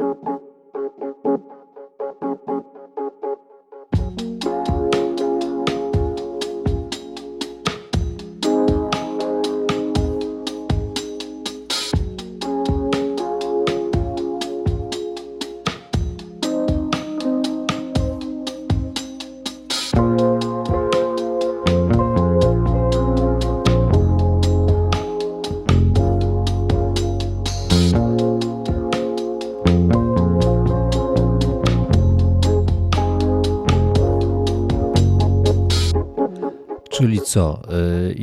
Czyli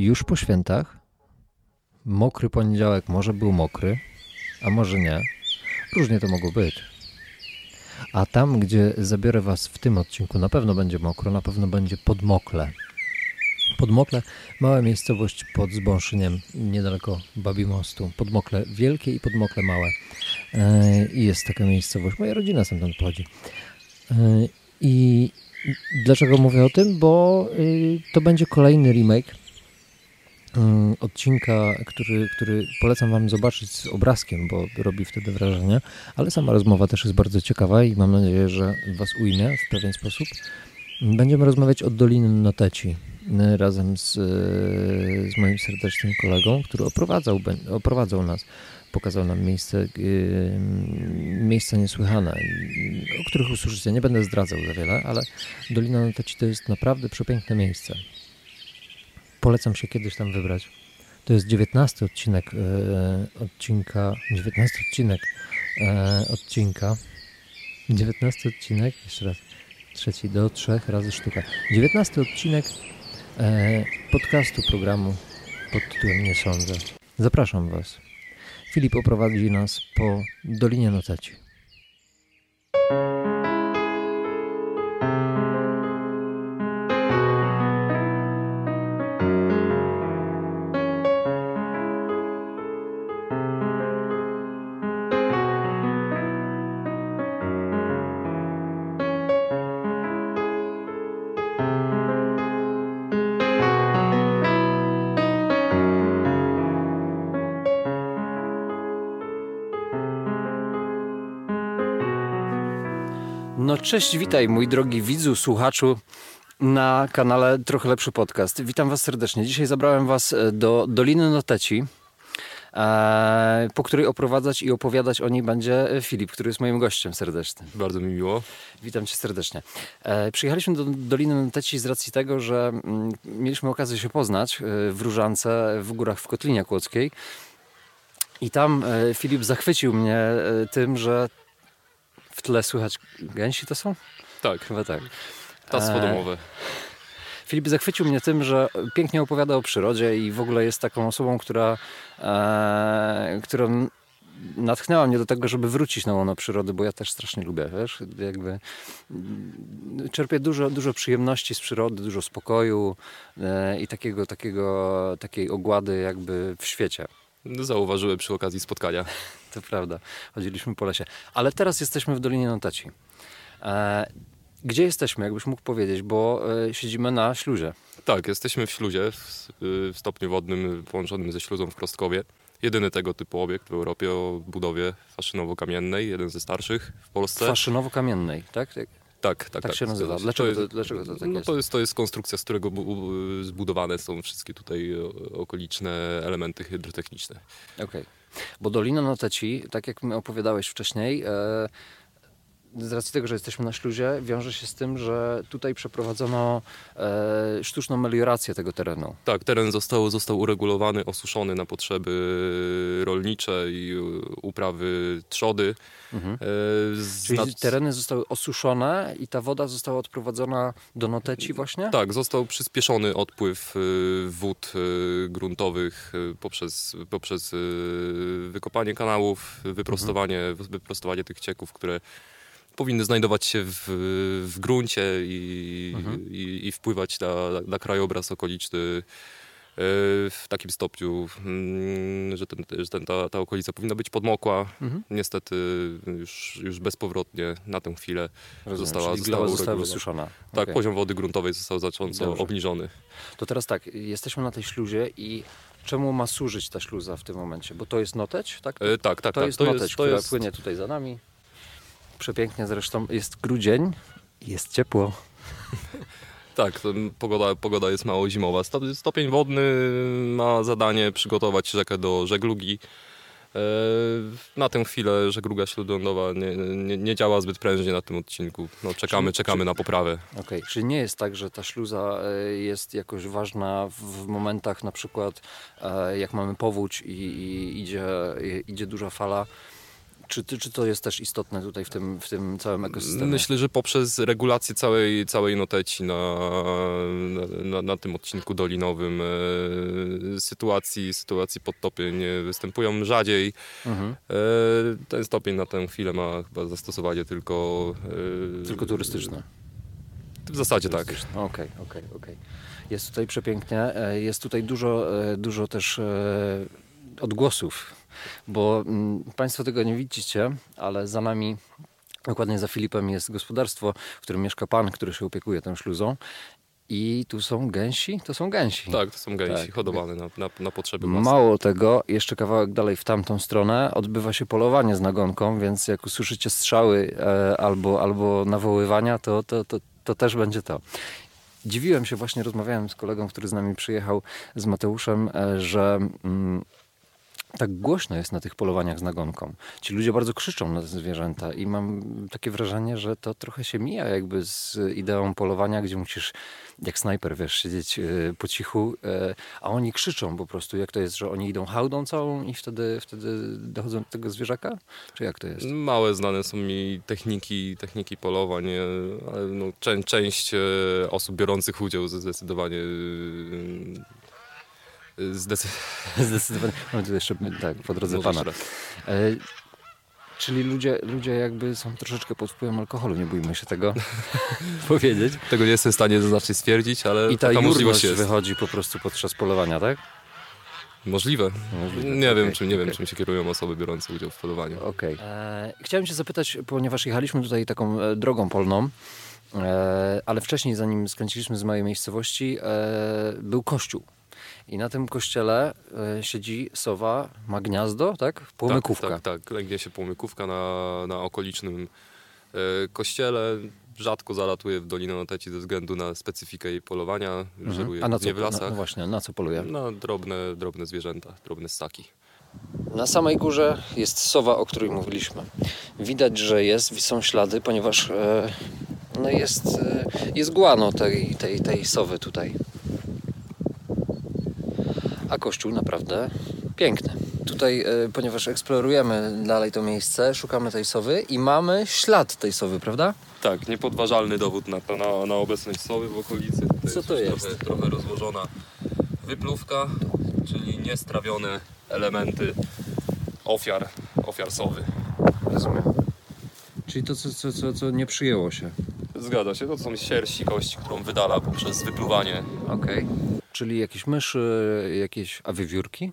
już po świętach? Mokry poniedziałek może był mokry, a może nie. Różnie to mogło być. A tam, gdzie zabiorę Was w tym odcinku, na pewno będzie mokro, na pewno będzie podmokle. Podmokle, mała miejscowość pod Zbąszyniem, niedaleko Babi Mostu. Podmokle wielkie i podmokle małe. E, I jest taka miejscowość. Moja rodzina stamtąd pochodzi. E, I Dlaczego mówię o tym? Bo y, to będzie kolejny remake odcinka, który, który polecam Wam zobaczyć z obrazkiem, bo robi wtedy wrażenie, ale sama rozmowa też jest bardzo ciekawa i mam nadzieję, że Was ujmie w pewien sposób. Będziemy rozmawiać o Doliny Noteci y, razem z, z moim serdecznym kolegą, który oprowadzał, oprowadzał nas pokazał nam miejsce, yy, miejsca niesłychane, o których usłyszycie. Nie będę zdradzał za wiele, ale Dolina Noteci to jest naprawdę przepiękne miejsce. Polecam się kiedyś tam wybrać. To jest 19 odcinek yy, odcinka, 19 odcinek yy, odcinka, 19 odcinek, jeszcze raz, trzeci do trzech razy sztuka. 19 odcinek e, podcastu programu pod tytułem Nie Sądzę. Zapraszam Was. Filip oprowadzi nas po Dolinie Noteci. Cześć, witaj mój drogi widzu, słuchaczu na kanale Trochę Lepszy Podcast. Witam Was serdecznie. Dzisiaj zabrałem Was e, do Doliny Noteci, e, po której oprowadzać i opowiadać o niej będzie Filip, który jest moim gościem serdecznym. Bardzo mi miło. Witam Cię serdecznie. E, przyjechaliśmy do Doliny Noteci z racji tego, że mm, mieliśmy okazję się poznać w Różance, w górach w Kotlinie Kłodzkiej. I tam Filip zachwycił mnie tym, że w tle słychać gęsi to są? Tak. Chyba tak. Ptactwo domowe. Filip zachwycił mnie tym, że pięknie opowiada o przyrodzie i w ogóle jest taką osobą, która, e, którą natchnęła mnie do tego, żeby wrócić na łono przyrody, bo ja też strasznie lubię, wiesz, jakby czerpię dużo, dużo przyjemności z przyrody, dużo spokoju e, i takiego, takiego, takiej ogłady jakby w świecie. Zauważyłem przy okazji spotkania. To prawda. Chodziliśmy po lesie. Ale teraz jesteśmy w Dolinie Noteci. E, gdzie jesteśmy, jakbyś mógł powiedzieć, bo e, siedzimy na śluzie. Tak, jesteśmy w śluzie, w, w stopniu wodnym połączonym ze śluzą w Prostkowie. Jedyny tego typu obiekt w Europie o budowie faszynowo-kamiennej, jeden ze starszych w Polsce. Faszynowo-kamiennej, tak? Tak, tak, tak. Tak się nazywa. Dlaczego to, dlaczego to tak no jest? To jest? To jest konstrukcja, z którego zbudowane są wszystkie tutaj okoliczne elementy hydrotechniczne. Okej. Okay. Bo Dolina Noteci, tak jak mi opowiadałeś wcześniej, e, z racji tego, że jesteśmy na śluzie, wiąże się z tym, że tutaj przeprowadzono e, sztuczną meliorację tego terenu. Tak, teren został, został uregulowany, osuszony na potrzeby rolnicze i uprawy trzody. Mhm. E, Czyli nad... tereny zostały osuszone i ta woda została odprowadzona do Noteci właśnie? Tak, został przyspieszony odpływ y, wód y, gruntowych y, poprzez, poprzez wykopanie kanałów, wyprostowanie, mhm. wyprostowanie tych cieków, które powinny znajdować się w, w gruncie i, mhm. i, i, wpływać na, na krajobraz okoliczny e, w takim stopniu, mm, że, ten, że ten, ta, ta okolica powinna być podmokła. Mhm. Niestety już, już bezpowrotnie na tę chwilę Rozumiem, została, została, została wysuszona. Tak, okay. poziom wody gruntowej został znacząco Dobrze. obniżony. To teraz tak, jesteśmy na tej śluzie i czemu ma służyć ta śluza w tym momencie? Bo to jest noteć, tak? E, tak, tak. To tak. jest to noteć, jest, która jest... płynie tutaj za nami. Przepięknie zresztą. Jest grudzień, jest ciepło. Tak, pogoda, pogoda jest mało zimowa. Stopień wodny ma zadanie przygotować rzekę do żeglugi. E, na tę chwilę żegluga śródlądowa nie, nie, nie, działa zbyt prężnie na tym odcinku. No, czekamy, czekamy czy, na poprawę. Okej, okay. czyli nie jest tak, że ta śluza e, jest jakoś ważna w momentach na przykład e, jak mamy powódź i, i idzie, idzie duża fala, czy, czy to jest też istotne tutaj w tym, w tym całym ekosystemie? Myślę, że poprzez regulację całej, całej noteci na, na, na tym odcinku dolinowym e, sytuacji, sytuacji podtopień występują rzadziej. Mhm. E, ten stopień na tę chwilę ma chyba zastosowanie tylko... E, tylko turystyczne. W zasadzie tak. Okej, okej, okej. Jest tutaj przepięknie. E, jest tutaj dużo, e, dużo też e, odgłosów bo mm, Państwo tego nie widzicie, ale za nami Dokładnie za Filipem jest gospodarstwo, w którym mieszka pan, który się opiekuje tą śluzą. I tu są gęsi? To są gęsi. Tak, to są gęsi tak. hodowane na, na, na potrzeby własne. Mało tego, jeszcze kawałek dalej w tamtą stronę odbywa się polowanie z nagonką, więc jak usłyszycie strzały e, albo, albo nawoływania, to, to, to, to też będzie to. Dziwiłem się właśnie, rozmawiałem z kolegą, który z nami przyjechał, z Mateuszem, e, że... Tak głośno jest na tych polowaniach z nagonką. Ci ludzie bardzo krzyczą na te zwierzęta i mam takie wrażenie, że to trochę się mija jakby z ideą polowania, gdzie musisz jak snajper, wiesz, siedzieć e, po cichu, e, a oni krzyczą po prostu. Jak to jest, że oni idą hałdą całą i wtedy, wtedy dochodzą do tego zwierzaka? Czy jak to jest? Małe znane są mi techniki, techniki polowań, e, no, część osób biorących udział zdecydowanie Zdecydowanie. Mamy tu jeszcze tak, po drodze pana. E, czyli ludzie, ludzie jakby są troszeczkę pod wpływem alkoholu, nie bójmy się tego powiedzieć. Tego nie jestem w stanie znacznie stwierdzić, ale I ta możliwość jest. wychodzi po prostu podczas polowania, tak? Możliwe. Możliwe. Nie, okay, wiem, czym, nie okay. wiem, czym się kierują osoby biorące udział w polowaniu. Okej. Okay. E, chciałem się zapytać, ponieważ jechaliśmy tutaj taką e, drogą polną, e, ale wcześniej, zanim skręciliśmy z mojej miejscowości, e, był kościół. I na tym kościele e, siedzi sowa, ma gniazdo, tak? Płomykówka. Tak, tak, tak. Legnie się płomykówka na, na okolicznym e, kościele. Rzadko zalatuje w Dolinę Noteci ze względu na specyfikę jej polowania. Mhm. Żeruje A na co, w lasach. Na, no właśnie, na co poluje? Na drobne, drobne zwierzęta, drobne ssaki. Na samej górze jest sowa, o której mówiliśmy. Widać, że jest, są ślady, ponieważ e, no jest, e, jest guano tej, tej, tej sowy tutaj a kościół naprawdę piękny. Tutaj, e, ponieważ eksplorujemy dalej to miejsce, szukamy tej sowy i mamy ślad tej sowy, prawda? Tak, niepodważalny dowód na, to, na, na obecność sowy w okolicy. Tutaj Co to jest? Trochę, trochę rozłożona wypluwka, czyli niestrawione elementy ofiar, ofiar sowy. Rozumiem. Czyli to, co, co, co, co nie przyjęło się. Zgadza się, to są sierści kości, którą wydala poprzez wypluwanie. Okej. Okay. Czyli jakieś myszy, jakieś... A?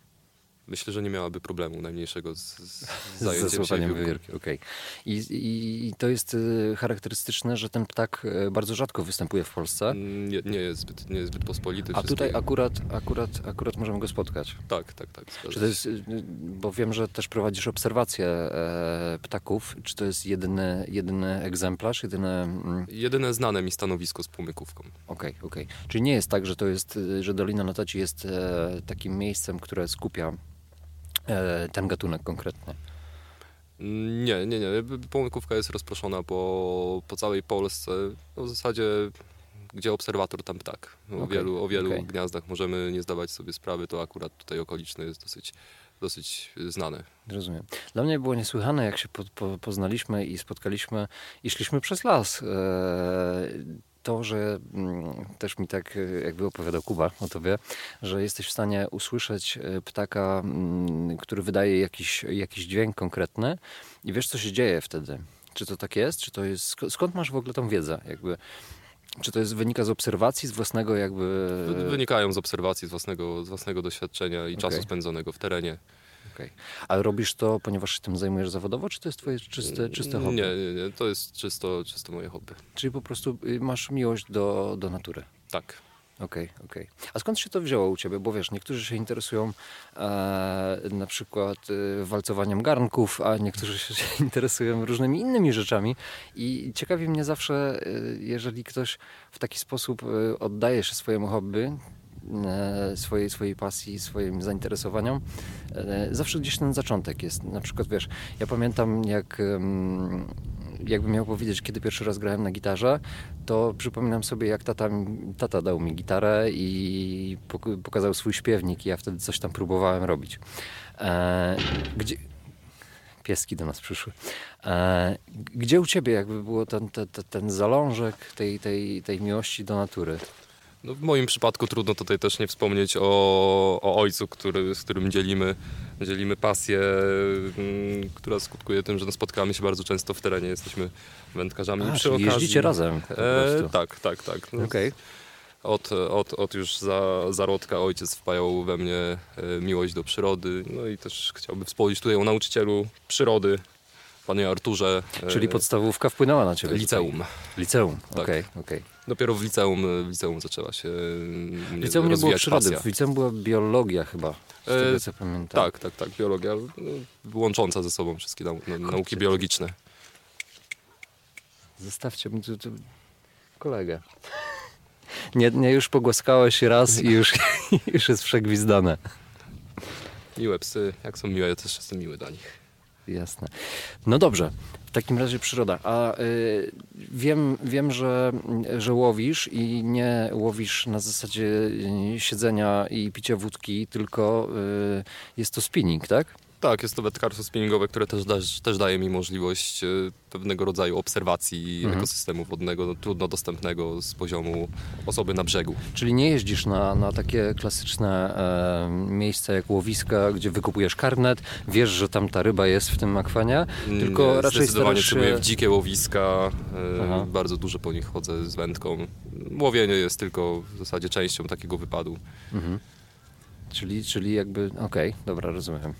Myślę, że nie miałaby problemu najmniejszego z, z zajęciem Ze złapaniem wywiórki. Okay. I, I, I, to jest y, charakterystyczne, że ten ptak y, bardzo rzadko występuje w Polsce. Mm, nie, nie, jest, zbyt, nie jest zbyt pospolity. A tutaj akurat, akurat, akurat możemy go spotkać. Tak, tak, tak. Czy to jest, y, bo wiem, że też prowadzisz obserwacje e, ptaków. Czy to jest jedyny, jedyny egzemplarz? Jedyne, mm... jedyne znane mi stanowisko z płomykówką. Okej, okay, okej. Okay. Czyli nie jest tak, że to jest, że Dolina Notaci jest e, takim miejscem, które skupia ten gatunek konkretny? Nie, nie, nie. Pomykówka jest rozproszona po, po całej Polsce. No w zasadzie gdzie obserwator, tam ptak. O okay, wielu, o wielu okay. gniazdach możemy nie zdawać sobie sprawy, to akurat tutaj okoliczne jest dosyć, dosyć znane. Rozumiem. Dla mnie było niesłychane, jak się po, po, poznaliśmy i spotkaliśmy i szliśmy przez las. Eee, to, że mm, też mi tak e, jakby opowiadał Kuba o tobie, że jesteś w stanie usłyszeć e, ptaka, mm, który wydaje jakiś, jakiś dźwięk konkretny i wiesz, co się dzieje wtedy. Czy to tak jest? Czy to jest skąd masz w ogóle tą wiedzę? Jakby, czy to jest wynika z obserwacji, z własnego jakby... Wynikają z obserwacji, z własnego, z własnego doświadczenia i okay. czasu spędzonego w terenie. Okay. A robisz to, ponieważ się tym zajmujesz zawodowo, czy to jest twoje czyste, czyste hobby? Nie, nie, nie, to jest czysto, czysto moje hobby. Czyli po prostu y, masz miłość do, do natury. Tak. Okej, okej. A skąd się to wzięło u ciebie? Bo wiesz, niektórzy się interesują e, na przykład e, walcowaniem garnków, a niektórzy się interesują różnymi innymi rzeczami. I ciekawi mnie zawsze, e, jeżeli ktoś w taki sposób oddaje się swojemu hobby, swojej, swojej pasji, swoim zainteresowaniom, e, zawsze gdzieś ten zaczątek jest. Na przykład, wiesz, ja pamiętam jak... jakbym miał powiedzieć, kiedy pierwszy raz grałem na gitarze, to przypominam sobie, jak tata, tata dał mi gitarę i pok- pokazał swój śpiewnik i ja wtedy coś tam próbowałem robić. E, gdzie... Pieski do nas przyszły. E, gdzie u ciebie jakby było ten, ten- ten zalążek tej, tej, tej miłości do natury? No w moim przypadku trudno tutaj też nie wspomnieć o, o ojcu, który, z którym dzielimy, dzielimy pasję, mm, która skutkuje tym, że no, spotykamy się bardzo często w terenie, jesteśmy wędkarzami. A, Przy okazji- jeździcie razem E, tak, tak, tak. No, Okej. od, od, od już za, zarodka ojciec wpajał we mnie e, miłość do przyrody. No i też chciałbym wspomnieć tutaj o nauczycielu przyrody, panie Arturze. e, Czyli podstawówka wpłynęła na ciebie? liceum. Tutaj. Liceum, Tak. okej, okej. Dopiero w liceum, w liceum zaczęła się e, W mnie liceum nie było przyrody, pasja. w liceum była biologia chyba, z E, tego co pamiętam. Tak, tak, tak. Biologia no, łącząca ze sobą wszystkie nau nauki biologiczne. Zostawcie mi tu, tu kolegę. Nie, nie, już pogłaskałeś raz i już, już jest przegwizdane. Miłe psy, jak są miłe, ja też jestem miły dla nich. Jasne. No dobrze, w takim razie przyroda. A y, wiem, wiem że, że łowisz i nie łowisz na zasadzie y, siedzenia i picia wódki, tylko y, jest to spinning, tak? Tak, jest to wędkarstwo spinningowe, które też, da, też daje mi możliwość e, pewnego rodzaju obserwacji Mhm. ekosystemu wodnego, no, trudno dostępnego z poziomu osoby na brzegu. Czyli nie jeździsz na, na takie klasyczne e, miejsca jak łowiska, gdzie wykupujesz karnet, wiesz, że tam ta ryba jest w tym akwanie, tylko Nie, raczej Zdecydowanie starasz się... w dzikie łowiska, e, bardzo dużo po nich chodzę z wędką. Łowienie jest tylko w zasadzie częścią takiego wypadu. Mhm. Czyli, czyli jakby, okej, dobra, rozumiem.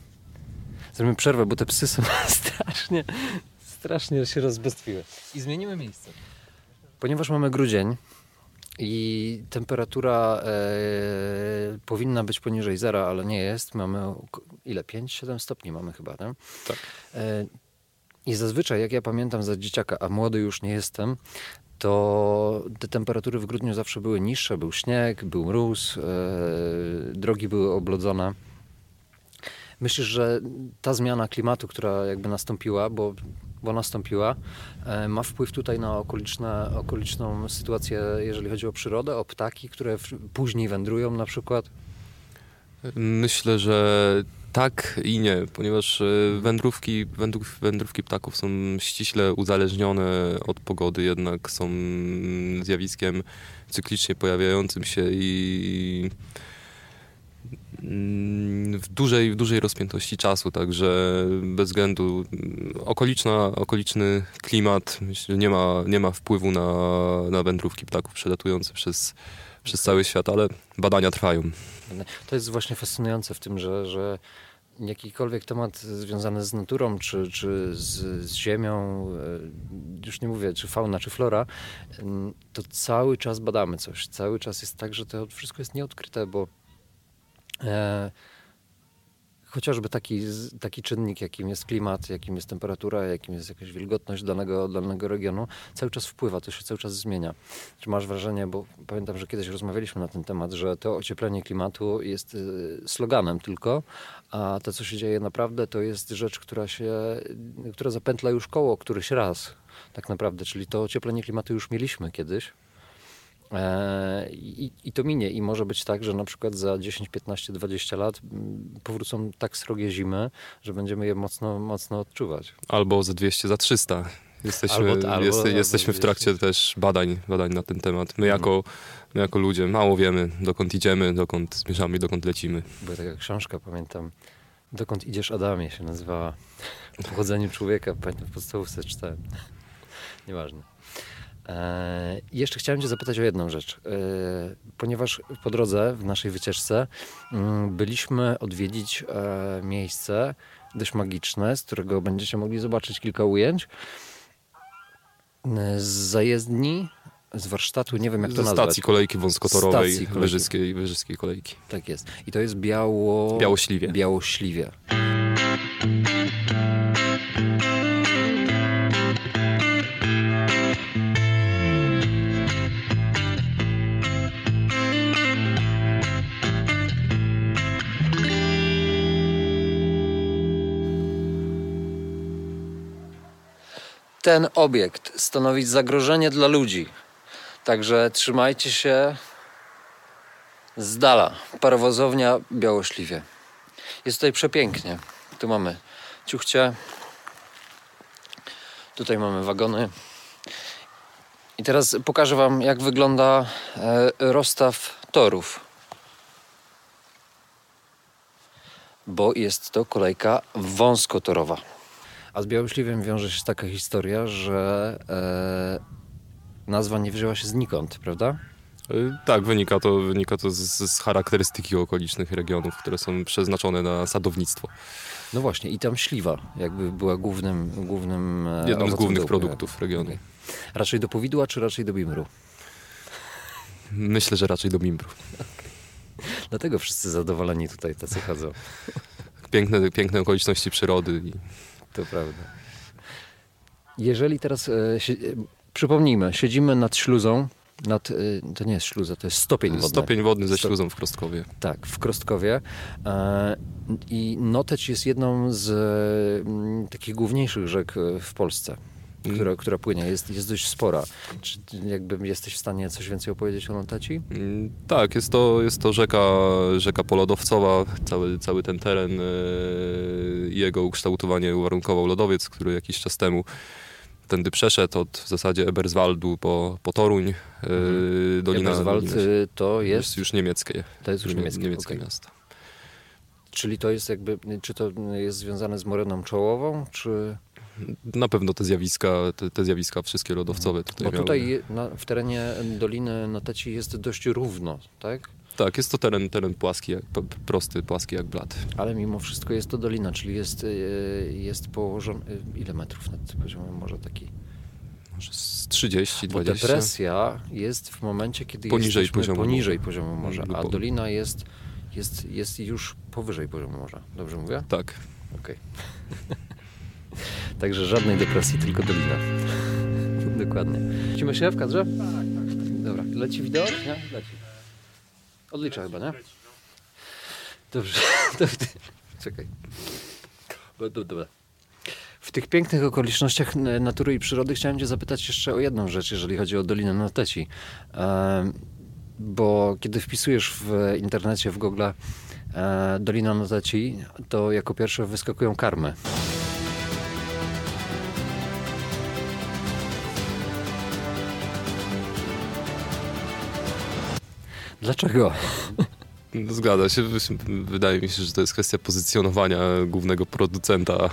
Zrobimy przerwę, bo te psy są strasznie, strasznie się rozbestwiły. I zmienimy miejsce. Ponieważ mamy grudzień i temperatura e, powinna być poniżej zera, ale nie jest. Mamy ile? 5-7 stopni mamy chyba, tak? Tak. E, I zazwyczaj, jak ja pamiętam za dzieciaka, a młody już nie jestem, to te temperatury w grudniu zawsze były niższe. Był śnieg, był mróz, e, drogi były oblodzone. Myślisz, że ta zmiana klimatu, która jakby nastąpiła, bo, bo nastąpiła, e, ma wpływ tutaj na okoliczne, okoliczną sytuację, jeżeli chodzi o przyrodę, o ptaki, które później wędrują na przykład? Myślę, że tak i nie, ponieważ e, wędrówki, wędrów, wędrówki ptaków są ściśle uzależnione od pogody, jednak są zjawiskiem cyklicznie pojawiającym się i w dużej, w dużej rozpiętości czasu, także bez względu okoliczna, okoliczny klimat nie ma, nie ma wpływu na, na wędrówki ptaków przelatujące przez, przez cały świat, ale badania trwają. To jest właśnie fascynujące w tym, że, że jakikolwiek temat związany z naturą, czy, czy z, z ziemią, e, już nie mówię, czy fauna, czy flora, m, to cały czas badamy coś. Cały czas jest tak, że to wszystko jest nieodkryte, bo chociażby taki, taki czynnik, jakim jest klimat, jakim jest temperatura, jakim jest jakaś wilgotność danego, danego regionu, cały czas wpływa, to się cały czas zmienia. Czy masz wrażenie, bo pamiętam, że kiedyś rozmawialiśmy na ten temat, że to ocieplenie klimatu jest y, sloganem tylko, a to, co się dzieje naprawdę, to jest rzecz, która się, która zapętla już koło któryś raz tak naprawdę, czyli to ocieplenie klimatu już mieliśmy kiedyś. E, I, I to minie i może być tak, że na przykład za 10, 15, 20 lat mm, powrócą tak srogie zimy, że będziemy je mocno, mocno odczuwać. Albo za 200, za 300. Jesteśmy, Albo- albo- jest, albo jesteśmy w trakcie 200. też badań, badań na ten temat. My Mhm. jako, my jako ludzie mało wiemy, dokąd idziemy, dokąd zmierzamy, dokąd lecimy. Była taka książka, pamiętam, Dokąd idziesz Adamie się nazywała. O pochodzeniu człowieka, pamiętam w podstawówce czytałem. Nieważne. E, jeszcze chciałem Cię zapytać o jedną rzecz. E, ponieważ po drodze w naszej wycieczce mm, byliśmy odwiedzić e, miejsce dość magiczne, z którego będziecie mogli zobaczyć kilka ujęć. Z zajezdni z warsztatu, nie wiem jak to Ze nazwać. stacji kolejki wąskotorowej Stacji kolejki. Wyżyskiej, Wyżyskiej kolejki. Tak jest. I to jest biało... Białośliwie. Białośliwie. Ten obiekt stanowi zagrożenie dla ludzi. Także trzymajcie się z dala. Parowozownia Białośliwie. Jest tutaj przepięknie. Tu mamy ciuchcie. Tutaj mamy wagony. I teraz pokażę Wam, jak wygląda e, rozstaw torów. Bo jest to kolejka wąskotorowa. A z Białośliwiem wiąże się taka historia, że e, nazwa nie wzięła się znikąd, prawda? Y, Tak, wynika to, wynika to z, z charakterystyki okolicznych regionów, które są przeznaczone na sadownictwo. No właśnie, i tam śliwa jakby była głównym, głównym e, Jednym z głównych dołu, produktów regionu. Okej. Raczej do powidła, czy raczej do bimru? Myślę, że raczej do Mimbru. Dlatego wszyscy zadowoleni tutaj tacy chodzą. Piękne, piękne okoliczności przyrody. I To prawda. Jeżeli teraz, e, si- e, przypomnijmy, siedzimy nad śluzą, nad, e, to nie jest śluza, to jest stopień wodny. stopień wodny ze śluzą w Krostkowie. Tak, w Krostkowie. E, I Noteć jest jedną z mm, takich główniejszych rzek e, w Polsce. Która, która płynie. Jest, jest dość spora. Czy jakby jesteś w stanie coś więcej opowiedzieć o Noteci? Mm, Tak, jest to, jest to rzeka, rzeka polodowcowa. Cały, cały ten teren e, i jego ukształtowanie uwarunkował lodowiec, który jakiś czas temu tędy przeszedł od w zasadzie Eberswaldu po, po Toruń. e, Dolina, Eberswald dolina y, to jest, jest już niemieckie. to jest już niemieckie, niemieckie okej. miasto. Czyli to jest jakby, czy to jest związane z moreną czołową, czy... Na pewno te zjawiska, te, te zjawiska wszystkie lodowcowe tutaj Bo miały. tutaj na, w terenie Doliny Noteci jest dość równo, tak? Tak, jest to teren, teren płaski, jak, prosty, płaski jak blat. Ale mimo wszystko jest to dolina, czyli jest, y, jest położony... y, Ile metrów nad poziomem morza taki? Może z 30, Bo 20. depresja jest w momencie, kiedy Poniżej jesteśmy poziomu poniżej morza. poziomu morza, a dolina jest, jest, jest już powyżej poziomu morza. Dobrze mówię? Tak. Okej. Także żadnej depresji, tylko dolina. Dokładnie. Lecimy się w kadrze? Tak, tak. Dobra, leci wideo? Nie? Leci. Odlicza chyba, nie? Dobrze. To w ty- Czekaj. Dobra. W tych pięknych okolicznościach natury i przyrody chciałem cię zapytać jeszcze o jedną rzecz, jeżeli chodzi o Dolinę Noteci. Em, Bo kiedy wpisujesz w internecie, w Google e, Dolina Noteci, to jako pierwsze wyskakują karmy. Dlaczego? No, Zgadza się. Wydaje mi się, że to jest kwestia pozycjonowania głównego producenta e,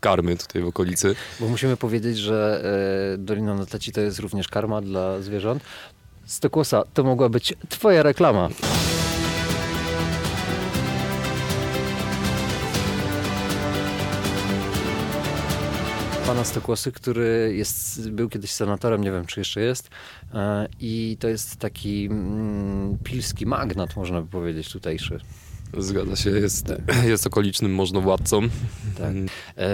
karmy tutaj w okolicy. Bo musimy powiedzieć, że e, Dolina Noteci to jest również karma dla zwierząt. Stokłosa, to mogła być twoja reklama. Pana Stokłosy, który jest, był kiedyś senatorem, nie wiem czy jeszcze jest. E, I to jest taki mm, pilski magnat, można by powiedzieć, tutejszy. Zgadza się. Jest, jest okolicznym możnowładcą. Tak. E,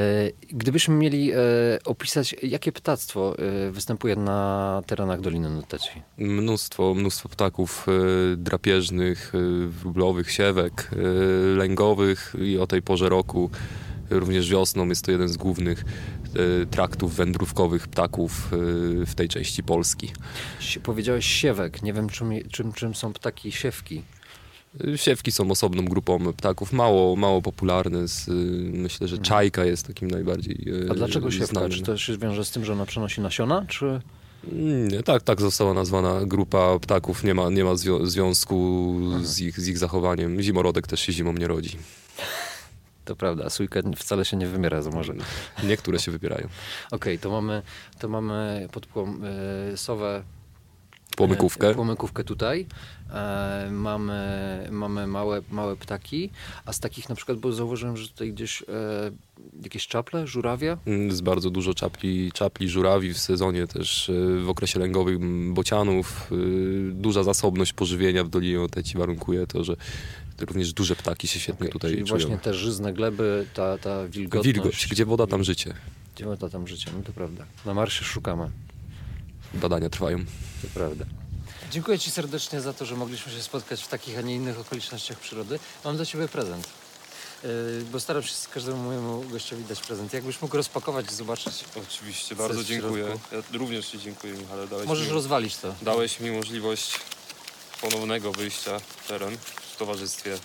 Gdybyśmy mieli e, opisać, jakie ptactwo występuje na terenach Doliny Noteci? Mnóstwo, mnóstwo ptaków drapieżnych, wróblowych, siewek, lęgowych i o tej porze roku, również wiosną, jest to jeden z głównych e, traktów wędrówkowych ptaków e, w tej części Polski. Powiedziałeś siewek, nie wiem czym, czym, czym są ptaki siewki. E, Siewki są osobną grupą ptaków, mało, mało popularne. Z, myślę, że czajka jest takim najbardziej Mhm. A dlaczego siewka? Czy to się wiąże z tym, że ona przenosi nasiona, czy... Nie, tak, tak została nazwana grupa ptaków. Nie ma, nie ma zwią- związku z ich, z ich zachowaniem. Zimorodek też się zimą nie rodzi. To prawda, sójka wcale się nie wymiera za morze. Niektóre się wybierają. Okej, to mamy, to mamy pod płą, y, sowę Płomykówkę. Płomykówkę tutaj. E, mamy mamy małe, małe ptaki, a z takich na przykład, bo zauważyłem, że tutaj gdzieś e, jakieś czaple, żurawie. Mm, Jest bardzo dużo czapli, czapli żurawi w sezonie, też y, w okresie lęgowym bocianów. Duża zasobność pożywienia w Dolinie Oteci warunkuje to, że również duże ptaki się świetnie tutaj Czyli czują. właśnie te żyzne gleby, ta, ta wilgotność. Wilgoć, gdzie woda, tam życie. Gdzie woda, tam życie, no to prawda. Na marsie szukamy, Badania trwają. to prawda. Dziękuję Ci serdecznie za to, że mogliśmy się spotkać w takich, a nie innych okolicznościach przyrody. Mam dla Ciebie prezent. Yy, bo staram się z każdemu mojemu gościowi dać prezent. Jakbyś mógł rozpakować i zobaczyć. Oczywiście, bardzo dziękuję. Ja również Ci dziękuję, Michale. Dałeś Możesz mi, rozwalić to. dałeś mi możliwość ponownego wyjścia w teren towarzystwie.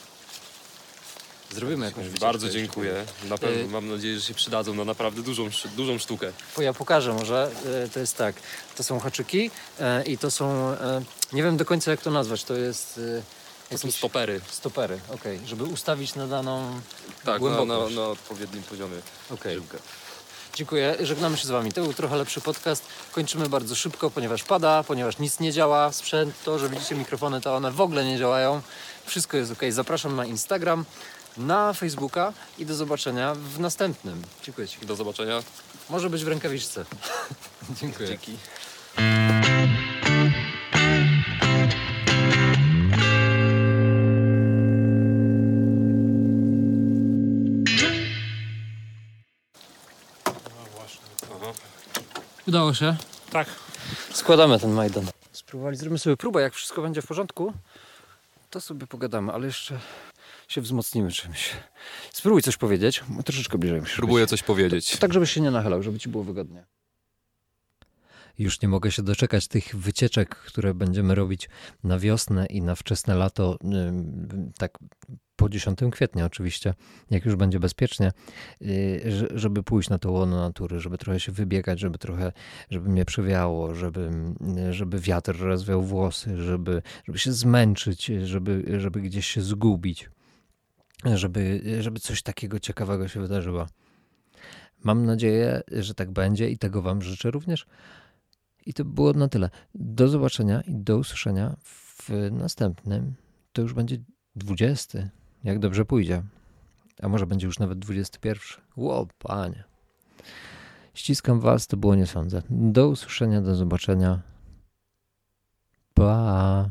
Zrobimy jakąś wycieczkę. Bardzo dziękuję. Na pewno Y- mam nadzieję, że się przydadzą na naprawdę dużą, dużą sztukę. Po- Ja pokażę może. E, To jest tak. To są haczyki e, i to są. e, Nie wiem do końca jak to nazwać. To jest. e, To są jakieś stopery. stopery. Okej. Żeby ustawić na daną. Tak, na, Głębokość. na, na odpowiednim poziomie. Okej. Szybko. Dziękuję. Żegnamy się z Wami. To był trochę lepszy podcast. Kończymy bardzo szybko, ponieważ pada, ponieważ nic nie działa. Sprzęt, to, że widzicie mikrofony, to one w ogóle nie działają. Wszystko jest ok. Zapraszam na Instagram, na Facebooka i do zobaczenia w następnym. Dziękuję Ci. Do zobaczenia. Może być w rękawiczce. Dziękuję. Dzięki. Udało się. Tak. Składamy ten Majdan. Spróbowali, zrobimy sobie próbę, jak wszystko będzie w porządku, to sobie pogadamy, ale jeszcze się wzmocnimy czymś. Spróbuj coś powiedzieć, troszeczkę bliżej musisz Próbuję coś powiedzieć. być. Tak, żebyś się nie nachylał, żeby ci było wygodnie. Już nie mogę się doczekać tych wycieczek, które będziemy robić na wiosnę i na wczesne lato, tak po 10 kwietnia oczywiście, jak już będzie bezpiecznie, że- żeby pójść na to łono natury, żeby trochę się wybiegać, żeby trochę, żeby mnie przewiało, żeby, żeby wiatr rozwiał włosy, żeby, żeby się zmęczyć, żeby, żeby gdzieś się zgubić, żeby, żeby coś takiego ciekawego się wydarzyło. Mam nadzieję, że tak będzie i tego Wam życzę również. I to było na tyle. Do zobaczenia i do usłyszenia w następnym. To już będzie 20, jak dobrze pójdzie. A może będzie już nawet 21. Ło, panie. Ściskam Was, to było nie sądzę. Do usłyszenia, do zobaczenia. Pa.